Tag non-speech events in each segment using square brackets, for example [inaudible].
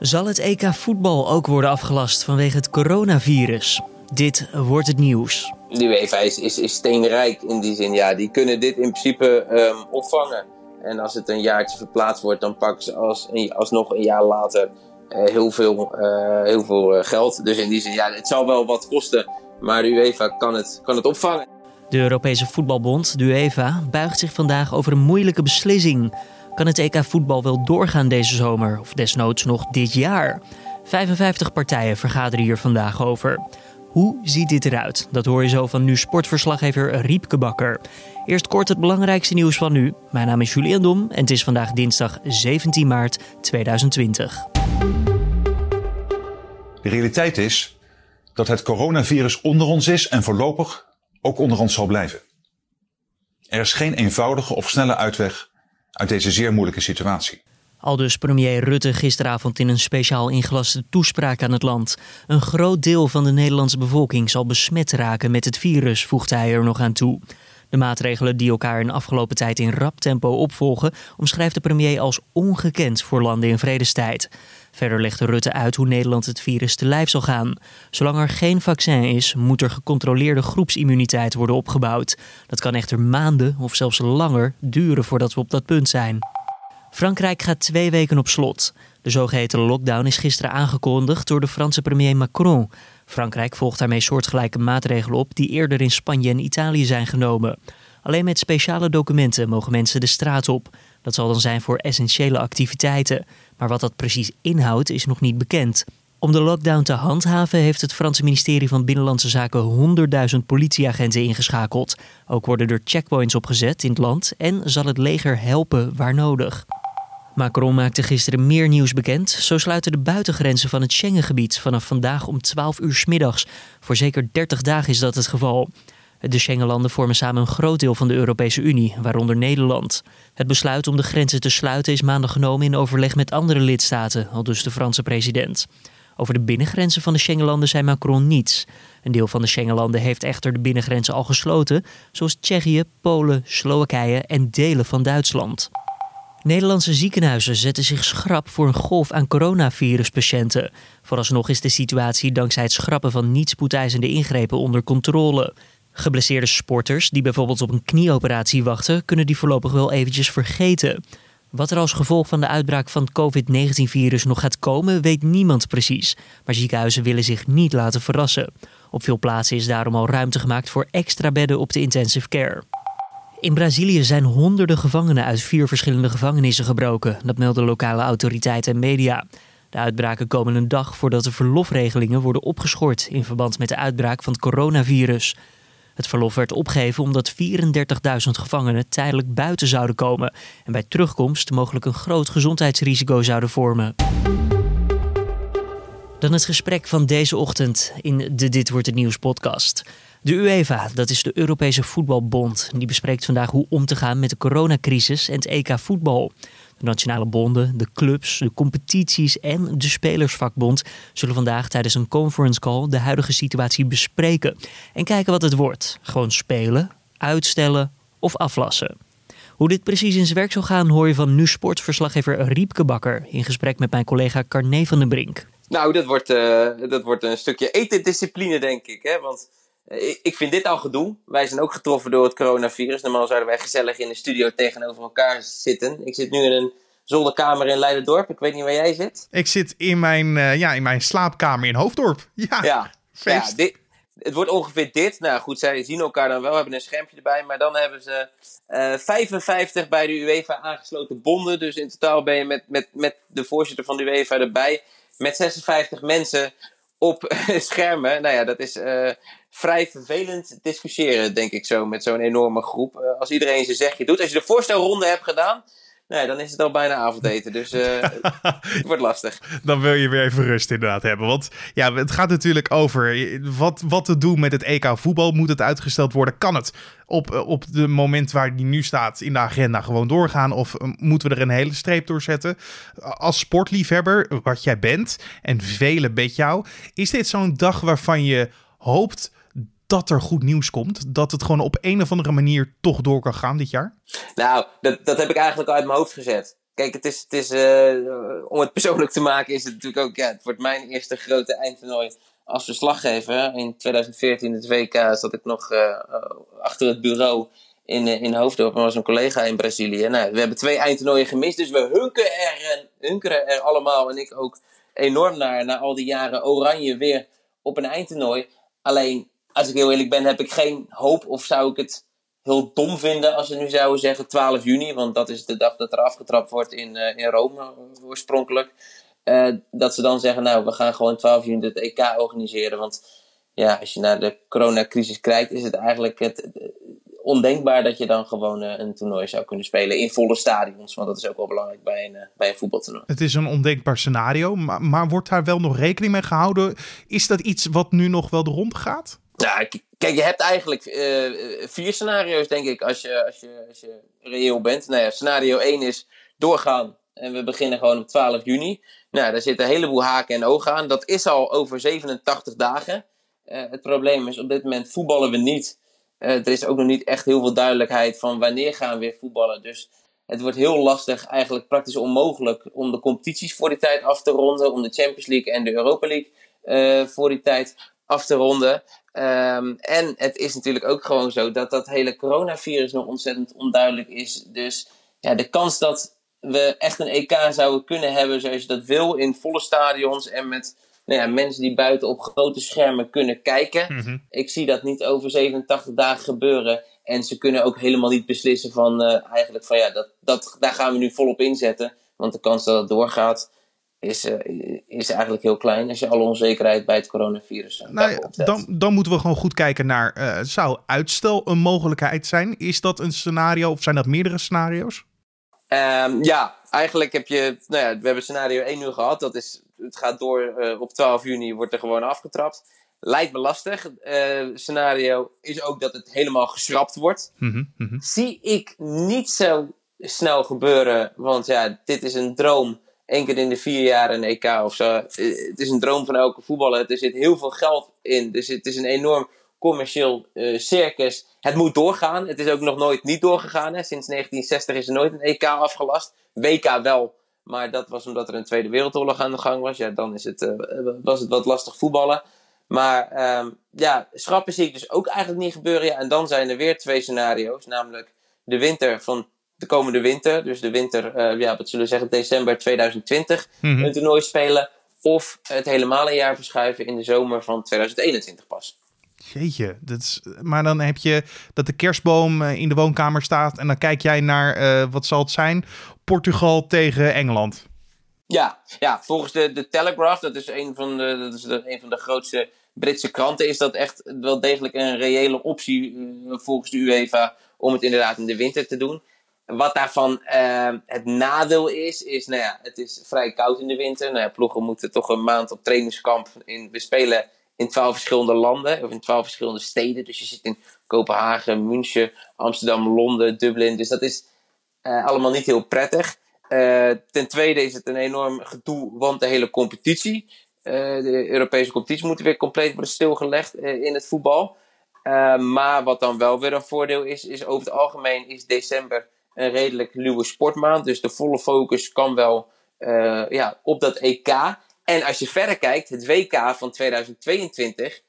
Zal het EK voetbal ook worden afgelast vanwege het coronavirus? Dit wordt het nieuws. De UEFA is, is, is steenrijk in die zin. Ja, die kunnen dit in principe um, opvangen. En als het een jaartje verplaatst wordt, dan pakken ze als, alsnog een jaar later uh, heel veel, uh, heel veel uh, geld. Dus in die zin, ja, het zal wel wat kosten. Maar de UEFA kan het, kan het opvangen. De Europese Voetbalbond, de UEFA, buigt zich vandaag over een moeilijke beslissing. Kan het EK voetbal wel doorgaan deze zomer of desnoods nog dit jaar? 55 partijen vergaderen hier vandaag over. Hoe ziet dit eruit? Dat hoor je zo van nu sportverslaggever Riepke Bakker. Eerst kort het belangrijkste nieuws van nu. Mijn naam is Julian Dom en het is vandaag dinsdag 17 maart 2020. De realiteit is dat het coronavirus onder ons is en voorlopig ook onder ons zal blijven. Er is geen eenvoudige of snelle uitweg uit deze zeer moeilijke situatie. Aldus premier Rutte gisteravond in een speciaal ingelaste toespraak aan het land. Een groot deel van de Nederlandse bevolking zal besmet raken met het virus, voegde hij er nog aan toe. De maatregelen die elkaar in de afgelopen tijd in rap tempo opvolgen, omschrijft de premier als ongekend voor landen in vredestijd. Verder legde Rutte uit hoe Nederland het virus te lijf zal gaan. Zolang er geen vaccin is, moet er gecontroleerde groepsimmuniteit worden opgebouwd. Dat kan echter maanden of zelfs langer duren voordat we op dat punt zijn. Frankrijk gaat twee weken op slot. De zogeheten lockdown is gisteren aangekondigd door de Franse premier Macron. Frankrijk volgt daarmee soortgelijke maatregelen op die eerder in Spanje en Italië zijn genomen. Alleen met speciale documenten mogen mensen de straat op. Dat zal dan zijn voor essentiële activiteiten. Maar wat dat precies inhoudt is nog niet bekend. Om de lockdown te handhaven heeft het Franse ministerie van Binnenlandse Zaken 100.000 politieagenten ingeschakeld. Ook worden er checkpoints opgezet in het land en zal het leger helpen waar nodig. Macron maakte gisteren meer nieuws bekend. Zo sluiten de buitengrenzen van het Schengengebied vanaf vandaag om 12 uur s middags. Voor zeker 30 dagen is dat het geval. De Schengenlanden vormen samen een groot deel van de Europese Unie, waaronder Nederland. Het besluit om de grenzen te sluiten is maandag genomen in overleg met andere lidstaten, al dus de Franse president. Over de binnengrenzen van de Schengenlanden zei Macron niets. Een deel van de Schengenlanden heeft echter de binnengrenzen al gesloten, zoals Tsjechië, Polen, Slowakije en delen van Duitsland. Nederlandse ziekenhuizen zetten zich schrap voor een golf aan coronaviruspatiënten. Vooralsnog is de situatie dankzij het schrappen van niet spoedeisende ingrepen onder controle. Geblesseerde sporters die bijvoorbeeld op een knieoperatie wachten, kunnen die voorlopig wel eventjes vergeten. Wat er als gevolg van de uitbraak van het COVID-19-virus nog gaat komen, weet niemand precies. Maar ziekenhuizen willen zich niet laten verrassen. Op veel plaatsen is daarom al ruimte gemaakt voor extra bedden op de intensive care. In Brazilië zijn honderden gevangenen uit vier verschillende gevangenissen gebroken. Dat melden lokale autoriteiten en media. De uitbraken komen een dag voordat de verlofregelingen worden opgeschort in verband met de uitbraak van het coronavirus. Het verlof werd opgegeven omdat 34.000 gevangenen tijdelijk buiten zouden komen en bij terugkomst mogelijk een groot gezondheidsrisico zouden vormen. Dan het gesprek van deze ochtend in de Dit wordt het nieuws podcast. De UEFA, dat is de Europese Voetbalbond, die bespreekt vandaag hoe om te gaan met de coronacrisis en het EK voetbal. De nationale bonden, de clubs, de competities en de spelersvakbond zullen vandaag tijdens een conference call de huidige situatie bespreken en kijken wat het wordt. Gewoon spelen, uitstellen of aflassen. Hoe dit precies in zijn werk zal gaan hoor je van nu sportverslaggever Riepke Bakker in gesprek met mijn collega Carne van den Brink. Nou, dat wordt, uh, dat wordt een stukje etendiscipline denk ik. Hè? Want ik vind dit al gedoe. Wij zijn ook getroffen door het coronavirus. Normaal zouden wij gezellig in de studio tegenover elkaar zitten. Ik zit nu in een zolderkamer in Leiderdorp. Ik weet niet waar jij zit. Ik zit in mijn, uh, ja, in mijn slaapkamer in Hoofddorp. [laughs] Ja, ja, ja dit, het wordt ongeveer dit. Nou goed, zij zien elkaar dan wel, hebben een schermpje erbij. Maar dan hebben ze uh, 55 bij de UEFA aangesloten bonden. Dus in totaal ben je met, met, met de voorzitter van de UEFA erbij. Met 56 mensen op [laughs] schermen. Nou ja, dat is uh, vrij vervelend discussiëren, denk ik zo, met zo'n enorme groep. Uh, als iedereen zijn zegje doet. Als je de voorstelronde hebt gedaan, Nee, dan is het al bijna avondeten. Dus uh, [laughs] het wordt lastig. Dan wil je weer even rust inderdaad hebben. Want ja, het gaat natuurlijk over wat, wat te doen met het EK voetbal. Moet het uitgesteld worden? Kan het op, op het moment waar die nu staat in de agenda gewoon doorgaan? Of moeten we er een hele streep door zetten? Als sportliefhebber, wat jij bent, en velen met jou, is dit zo'n dag waarvan je hoopt dat er goed nieuws komt? Dat het gewoon op een of andere manier toch door kan gaan dit jaar? Nou, dat, dat heb ik eigenlijk al uit mijn hoofd gezet. kijk, het is, het is, uh, om het persoonlijk te maken, is het natuurlijk ook, ja, het wordt mijn eerste grote eindtoernooi als verslaggever. In 2014, het WK, zat ik nog uh, achter het bureau in, in Hoofddorp. En was een collega in Brazilië. Nou, we hebben twee eindtoernooien gemist, dus we hunkeren er, hunkeren er allemaal, en ik ook, enorm naar, na al die jaren oranje weer op een eindtoernooi. Alleen, als ik heel eerlijk ben, heb ik geen hoop of zou ik het heel dom vinden als ze nu zouden zeggen 12 juni, want dat is de dag dat er afgetrapt wordt in, uh, in Rome uh, oorspronkelijk. Uh, dat ze dan zeggen, nou, we gaan gewoon 12 juni het EK organiseren. Want ja, als je naar de coronacrisis kijkt, is het eigenlijk het, ondenkbaar dat je dan gewoon een toernooi zou kunnen spelen in volle stadions. Want dat is ook wel belangrijk bij een, bij een voetbaltoernooi. Het is een ondenkbaar scenario, maar, maar wordt daar wel nog rekening mee gehouden? Is dat iets wat nu nog wel de rond gaat? Ja, kijk, je hebt eigenlijk uh, vier scenario's, denk ik, als je, als je, als je reëel bent. Nou ja, scenario 1 is doorgaan en we beginnen gewoon op 12 juni. Nou, daar zitten een heleboel haken en ogen aan. Dat is al over 87 dagen. Uh, het probleem is, op dit moment voetballen we niet. Uh, er is ook nog niet echt heel veel duidelijkheid van wanneer gaan we weer voetballen. Dus het wordt heel lastig, eigenlijk praktisch onmogelijk, om de competities voor die tijd af te ronden. Om de Champions League en de Europa League voor die tijd af te ronden. Um, en het is natuurlijk ook gewoon zo dat dat hele coronavirus nog ontzettend onduidelijk is. Dus ja, de kans dat we echt een EK zouden kunnen hebben zoals je dat wil, in volle stadions en met nou ja, mensen die buiten op grote schermen kunnen kijken. Mhm. Ik zie dat niet over 87 dagen gebeuren. En ze kunnen ook helemaal niet beslissen van uh, eigenlijk van ja, dat, dat, daar gaan we nu volop inzetten. Want de kans dat het doorgaat, is, uh, is eigenlijk heel klein als je alle onzekerheid bij het coronavirus uh, nou, ja, dan, dan moeten we gewoon goed kijken naar, uh, zou uitstel een mogelijkheid zijn? Is dat een scenario of zijn dat meerdere scenario's? Um, ja, eigenlijk heb je, nou ja, we hebben scenario 1 nu gehad. Dat is, het gaat door op 12 juni, wordt er gewoon afgetrapt. Lijkt me lastig. scenario is ook dat het helemaal geschrapt wordt. Mm -hmm, mm -hmm. Zie ik niet zo snel gebeuren, want ja, dit is een droom één keer in de vier jaar een EK of zo. Het is een droom van elke voetballer. Er zit heel veel geld in. Dus het is een enorm commercieel uh, circus. Het moet doorgaan. Het is ook nog nooit niet doorgegaan. Hè. Sinds 1960 is er nooit een EK afgelast. WK wel. Maar dat was omdat er een Tweede Wereldoorlog aan de gang was. Ja, dan is het, uh, was het wat lastig voetballen. Maar um, ja, schrappen zie ik dus ook eigenlijk niet gebeuren. Ja, en dan zijn er weer twee scenario's. Namelijk de winter van de komende winter, dus de winter, uh, ja, wat zullen we zeggen, december 2020, Mhm. een toernooi spelen. Of het helemaal een jaar verschuiven in de zomer van 2021 pas. Jeetje, dat is, maar dan heb je dat de kerstboom uh, in de woonkamer staat en dan kijk jij naar, uh, wat zal het zijn, Portugal tegen Engeland. Ja, ja volgens de, de Telegraph, dat is, een van de, dat is de, een van de grootste Britse kranten, is dat echt wel degelijk een reële optie uh, volgens de UEFA om het inderdaad in de winter te doen. Wat daarvan uh, het nadeel is, is, nou ja, het is vrij koud in de winter. Nou ja, ploegen moeten toch een maand op trainingskamp. In, we spelen in twaalf verschillende landen, of in twaalf verschillende steden. Dus je zit in Kopenhagen, München, Amsterdam, Londen, Dublin. Dus dat is uh, allemaal niet heel prettig. Uh, ten tweede is het een enorm gedoe, want de hele competitie, uh, de Europese competitie, moet weer compleet worden stilgelegd in het voetbal. maar wat dan wel weer een voordeel is, is over het algemeen is december een redelijk luwe sportmaand. Dus de volle focus kan wel uh, ja, op dat EK. En als je verder kijkt, het WK van 2022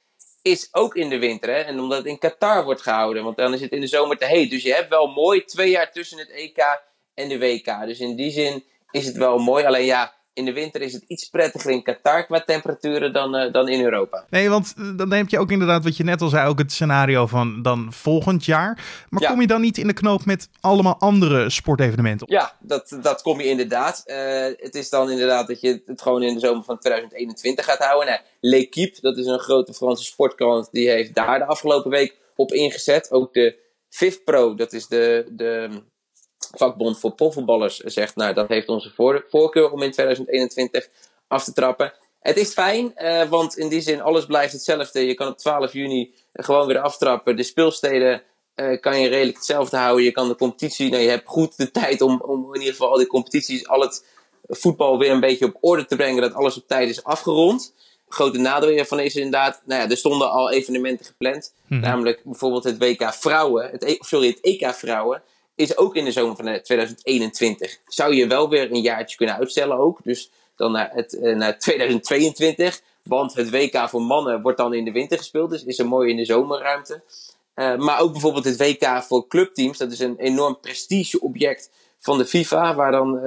is ook in de winter. Hè? En omdat het in Qatar wordt gehouden. Want dan is het in de zomer te heet. Dus je hebt wel mooi twee jaar tussen het EK en de WK. Dus in die zin is het wel mooi. Alleen ja, in de winter is het iets prettiger in Qatar qua temperaturen dan, uh, dan in Europa. Nee, want dan heb je ook inderdaad wat je net al zei, ook het scenario van dan volgend jaar. Maar ja. kom je dan niet in de knoop met allemaal andere sportevenementen? Ja, dat, dat kom je inderdaad. Uh, het is dan inderdaad dat je het gewoon in de zomer van 2021 gaat houden. Nou, L'Equipe, dat is een grote Franse sportkrant, die heeft daar de afgelopen week op ingezet. Ook de FIF Pro, dat is de, de vakbond voor profvoetballers zegt, nou dat heeft onze voor voorkeur om in 2021 af te trappen. Het is fijn, uh, want in die zin alles blijft hetzelfde. Je kan op 12 juni gewoon weer aftrappen. De speelsteden uh, kan je redelijk hetzelfde houden. Je kan de competitie, nou je hebt goed de tijd om, om in ieder geval al die competities, al het voetbal weer een beetje op orde te brengen. Dat alles op tijd is afgerond. Grote nadeel hiervan is inderdaad, nou ja, er stonden al evenementen gepland. Mhm. Namelijk bijvoorbeeld het WK Vrouwen, het, e sorry, het EK Vrouwen is ook in de zomer van 2021. Zou je wel weer een jaartje kunnen uitstellen ook. Dus dan naar, het, naar 2022. Want het WK voor mannen wordt dan in de winter gespeeld. Dus is er mooi in de zomerruimte. maar ook bijvoorbeeld het WK voor clubteams. Dat is een enorm prestigeobject van de FIFA. Waar dan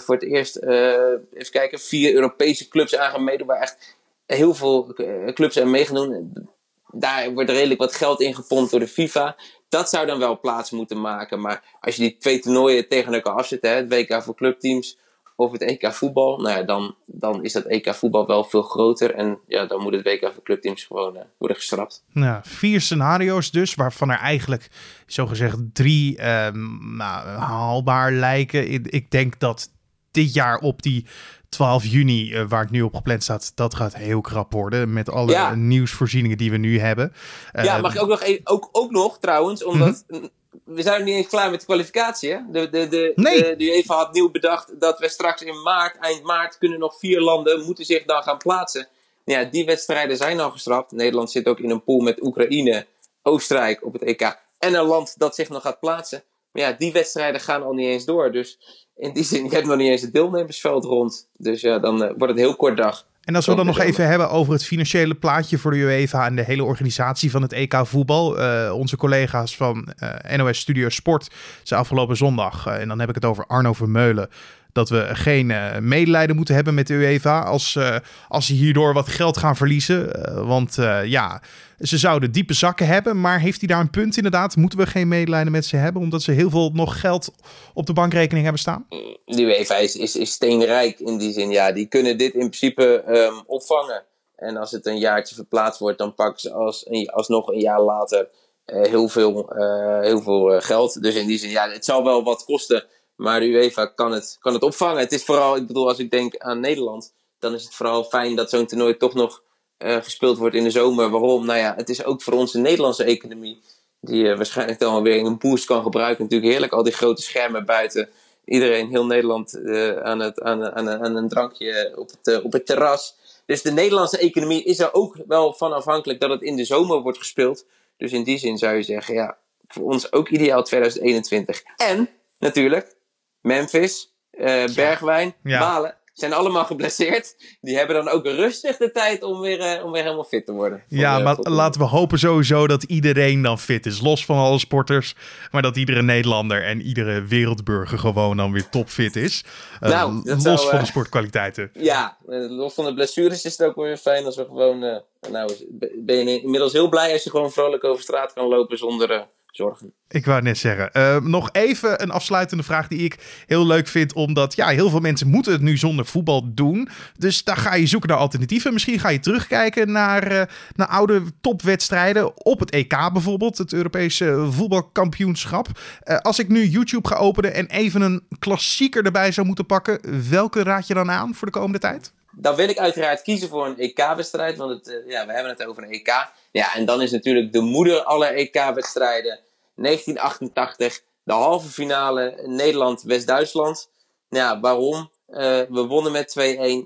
voor het eerst, even kijken, vier Europese clubs aan gaan meedoen. Waar echt heel veel clubs aan mee gaan doen daar wordt redelijk wat geld in gepompt door de FIFA. Dat zou dan wel plaats moeten maken. Maar als je die twee toernooien tegen elkaar afzet, hè, het WK voor clubteams of het EK voetbal, nou ja, dan, dan is dat EK voetbal wel veel groter. En ja, dan moet het WK voor clubteams gewoon uh, worden geschrapt. Nou, vier scenario's dus, waarvan er eigenlijk zogezegd drie um, nou, haalbaar lijken. Ik denk dat dit jaar op die 12 juni, uh, waar het nu op gepland staat, dat gaat heel krap worden. Met alle nieuwsvoorzieningen die we nu hebben. Ja, mag ik ook nog, e- ook, ook nog trouwens, omdat mhm. we zijn nog niet eens klaar met de kwalificatie. Hè? De, de, de, nee. de, de UEFA had nieuw bedacht dat we straks in maart, eind maart, kunnen nog vier landen moeten zich dan gaan plaatsen. Ja, die wedstrijden zijn al gestraft. Nederland zit ook in een pool met Oekraïne, Oostenrijk op het EK. En een land dat zich nog gaat plaatsen. Maar ja, die wedstrijden gaan al niet eens door. Dus in die zin, je hebt nog niet eens het deelnemersveld rond. Dus ja, dan uh, wordt het een heel kort dag. En als we dan nog even hebben over het financiële plaatje voor de UEFA en de hele organisatie van het EK voetbal. Uh, onze collega's van uh, NOS Studio Sport zijn afgelopen zondag, en dan heb ik het over Arno Vermeulen, dat we geen uh, medelijden moeten hebben met de UEFA als, uh, als ze hierdoor wat geld gaan verliezen. Uh, want ja, ze zouden diepe zakken hebben, maar heeft hij daar een punt inderdaad? Moeten we geen medelijden met ze hebben, omdat ze heel veel nog geld op de bankrekening hebben staan? De UEFA is, is, steenrijk in die zin, ja. Die kunnen dit in principe um, opvangen. En als het een jaartje verplaatst wordt, dan pakken ze als, alsnog een jaar later heel veel, heel veel geld. Dus in die zin, ja, het zal wel wat kosten. Maar UEFA kan het, kan het opvangen. Het is vooral, ik bedoel, als ik denk aan Nederland, dan is het vooral fijn dat zo'n toernooi toch nog uh, gespeeld wordt in de zomer. Waarom? Nou ja, het is ook voor onze Nederlandse economie, die uh, waarschijnlijk dan weer een boost kan gebruiken. Natuurlijk heerlijk, al die grote schermen buiten. Iedereen, heel Nederland, uh, aan, het, aan, aan, aan, een drankje op het, op het terras. Dus de Nederlandse economie is er ook wel van afhankelijk dat het in de zomer wordt gespeeld. Dus in die zin zou je zeggen, ja, voor ons ook ideaal 2021. En natuurlijk, Memphis, uh, Bergwijn, ja. Malen zijn allemaal geblesseerd. Die hebben dan ook rustig de tijd om weer, uh, om weer helemaal fit te worden. Ja, de, maar laten we hopen sowieso dat iedereen dan fit is. Los van alle sporters. Maar dat iedere Nederlander en iedere wereldburger gewoon dan weer topfit is. Nou, los zou, van de sportkwaliteiten. Ja, los van de blessures is het ook weer fijn als we gewoon... nou, ben je inmiddels heel blij als je gewoon vrolijk over straat kan lopen zonder zorgen. Ik wou net zeggen. Uh, nog even een afsluitende vraag die ik heel leuk vind. Omdat ja, heel veel mensen moeten het nu zonder voetbal doen. Dus daar ga je zoeken naar alternatieven. Misschien ga je terugkijken naar, uh, naar oude topwedstrijden. Op het EK bijvoorbeeld. Het Europese voetbalkampioenschap. Uh, als ik nu YouTube ga openen en even een klassieker erbij zou moeten pakken. Welke raad je dan aan voor de komende tijd? Dan wil ik uiteraard kiezen voor een EK-wedstrijd. Want het, ja, we hebben het over een EK. Ja, en dan is natuurlijk de moeder aller EK-wedstrijden 1988, de halve finale Nederland-West-Duitsland. Ja, waarom? Uh, we wonnen met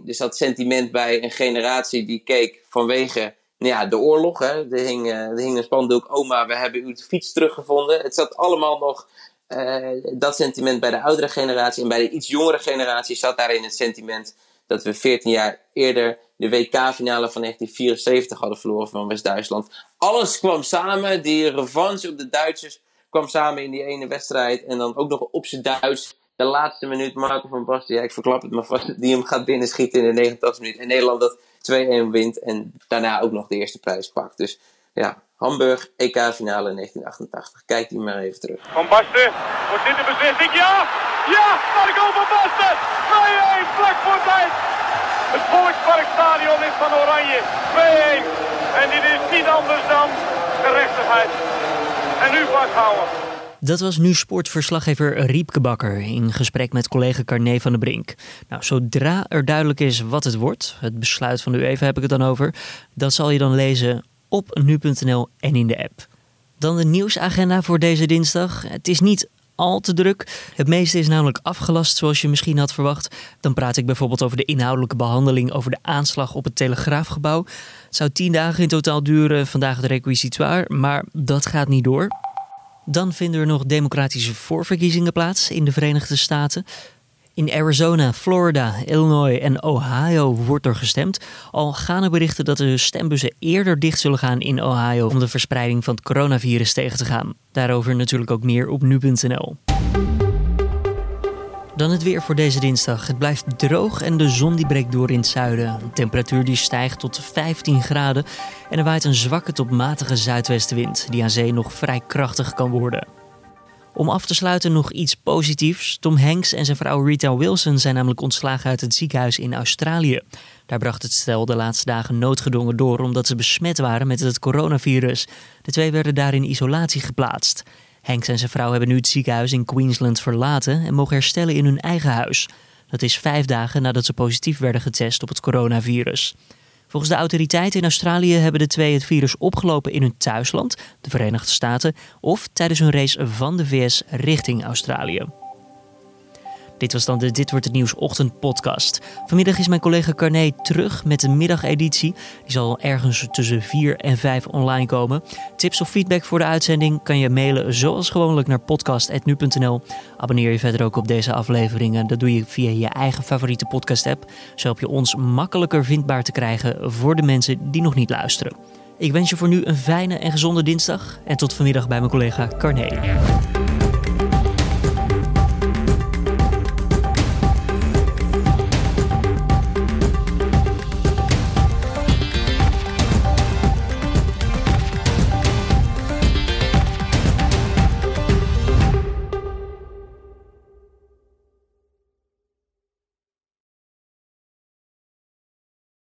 2-1. Dus dat sentiment bij een generatie die keek vanwege ja, de oorlog. Hè. Er, hing, uh, er hing een spandoek, oma, we hebben uw fiets teruggevonden. Het zat allemaal nog, dat sentiment bij de oudere generatie. En bij de iets jongere generatie zat daarin het sentiment dat we 14 jaar eerder de WK-finale van 1974 hadden verloren van West-Duitsland. Alles kwam samen, die revanche op de Duitsers kwam samen in die ene wedstrijd. En dan ook nog op zijn Duits. De laatste minuut Marco van Basten, ja, ik verklap het maar vast, die hem gaat binnenschieten in de 89 minuut. En Nederland dat 2-1 wint en daarna ook nog de eerste prijs pakt. Dus ja, Hamburg, EK-finale 1988. Kijk die maar even terug. Van Basten, dit de beslissing? Ja! Ja! Marco van Basten! 2-1, vlak voor tijd! Het Volksparkstadion is van Oranje. 2-1. En dit is niet anders dan gerechtigheid. En nu vasthouden. Dat was nu sportverslaggever Riepke Bakker in gesprek met collega Carné van der Brink. Nou, zodra er duidelijk is wat het wordt, het besluit van de UEFA heb ik het dan over, dat zal je dan lezen op nu.nl en in de app. Dan de nieuwsagenda voor deze dinsdag. Het is niet al te druk. Het meeste is namelijk afgelast, zoals je misschien had verwacht. Dan praat ik bijvoorbeeld over de inhoudelijke behandeling over de aanslag op het Telegraafgebouw. Het zou tien dagen in totaal duren, vandaag het requisitoire, maar dat gaat niet door. Dan vinden er nog democratische voorverkiezingen plaats in de Verenigde Staten. In Arizona, Florida, Illinois en Ohio wordt er gestemd. Al gaan er berichten dat de stembussen eerder dicht zullen gaan in Ohio om de verspreiding van het coronavirus tegen te gaan. Daarover natuurlijk ook meer op nu.nl. Dan het weer voor deze dinsdag. Het blijft droog en de zon die breekt door in het zuiden. De temperatuur die stijgt tot 15 graden en er waait een zwakke tot matige zuidwestenwind die aan zee nog vrij krachtig kan worden. Om af te sluiten nog iets positiefs. Tom Hanks en zijn vrouw Rita Wilson zijn namelijk ontslagen uit het ziekenhuis in Australië. Daar bracht het stel de laatste dagen noodgedwongen door omdat ze besmet waren met het coronavirus. De twee werden daar in isolatie geplaatst. Hanks en zijn vrouw hebben nu het ziekenhuis in Queensland verlaten en mogen herstellen in hun eigen huis. Dat is vijf dagen nadat ze positief werden getest op het coronavirus. Volgens de autoriteiten in Australië hebben de twee het virus opgelopen in hun thuisland, de Verenigde Staten, of tijdens hun race van de VS richting Australië. Dit was dan de Dit Wordt Het Nieuws ochtendpodcast. Vanmiddag is mijn collega Carné terug met de middageditie. Die zal ergens tussen 4 en 5 online komen. Tips of feedback voor de uitzending kan je mailen zoals gewoonlijk naar podcast.nu.nl. Abonneer je verder ook op deze afleveringen. Dat doe je via je eigen favoriete podcast app. Zo help je ons makkelijker vindbaar te krijgen voor de mensen die nog niet luisteren. Ik wens je voor nu een fijne en gezonde dinsdag en tot vanmiddag bij mijn collega Carné.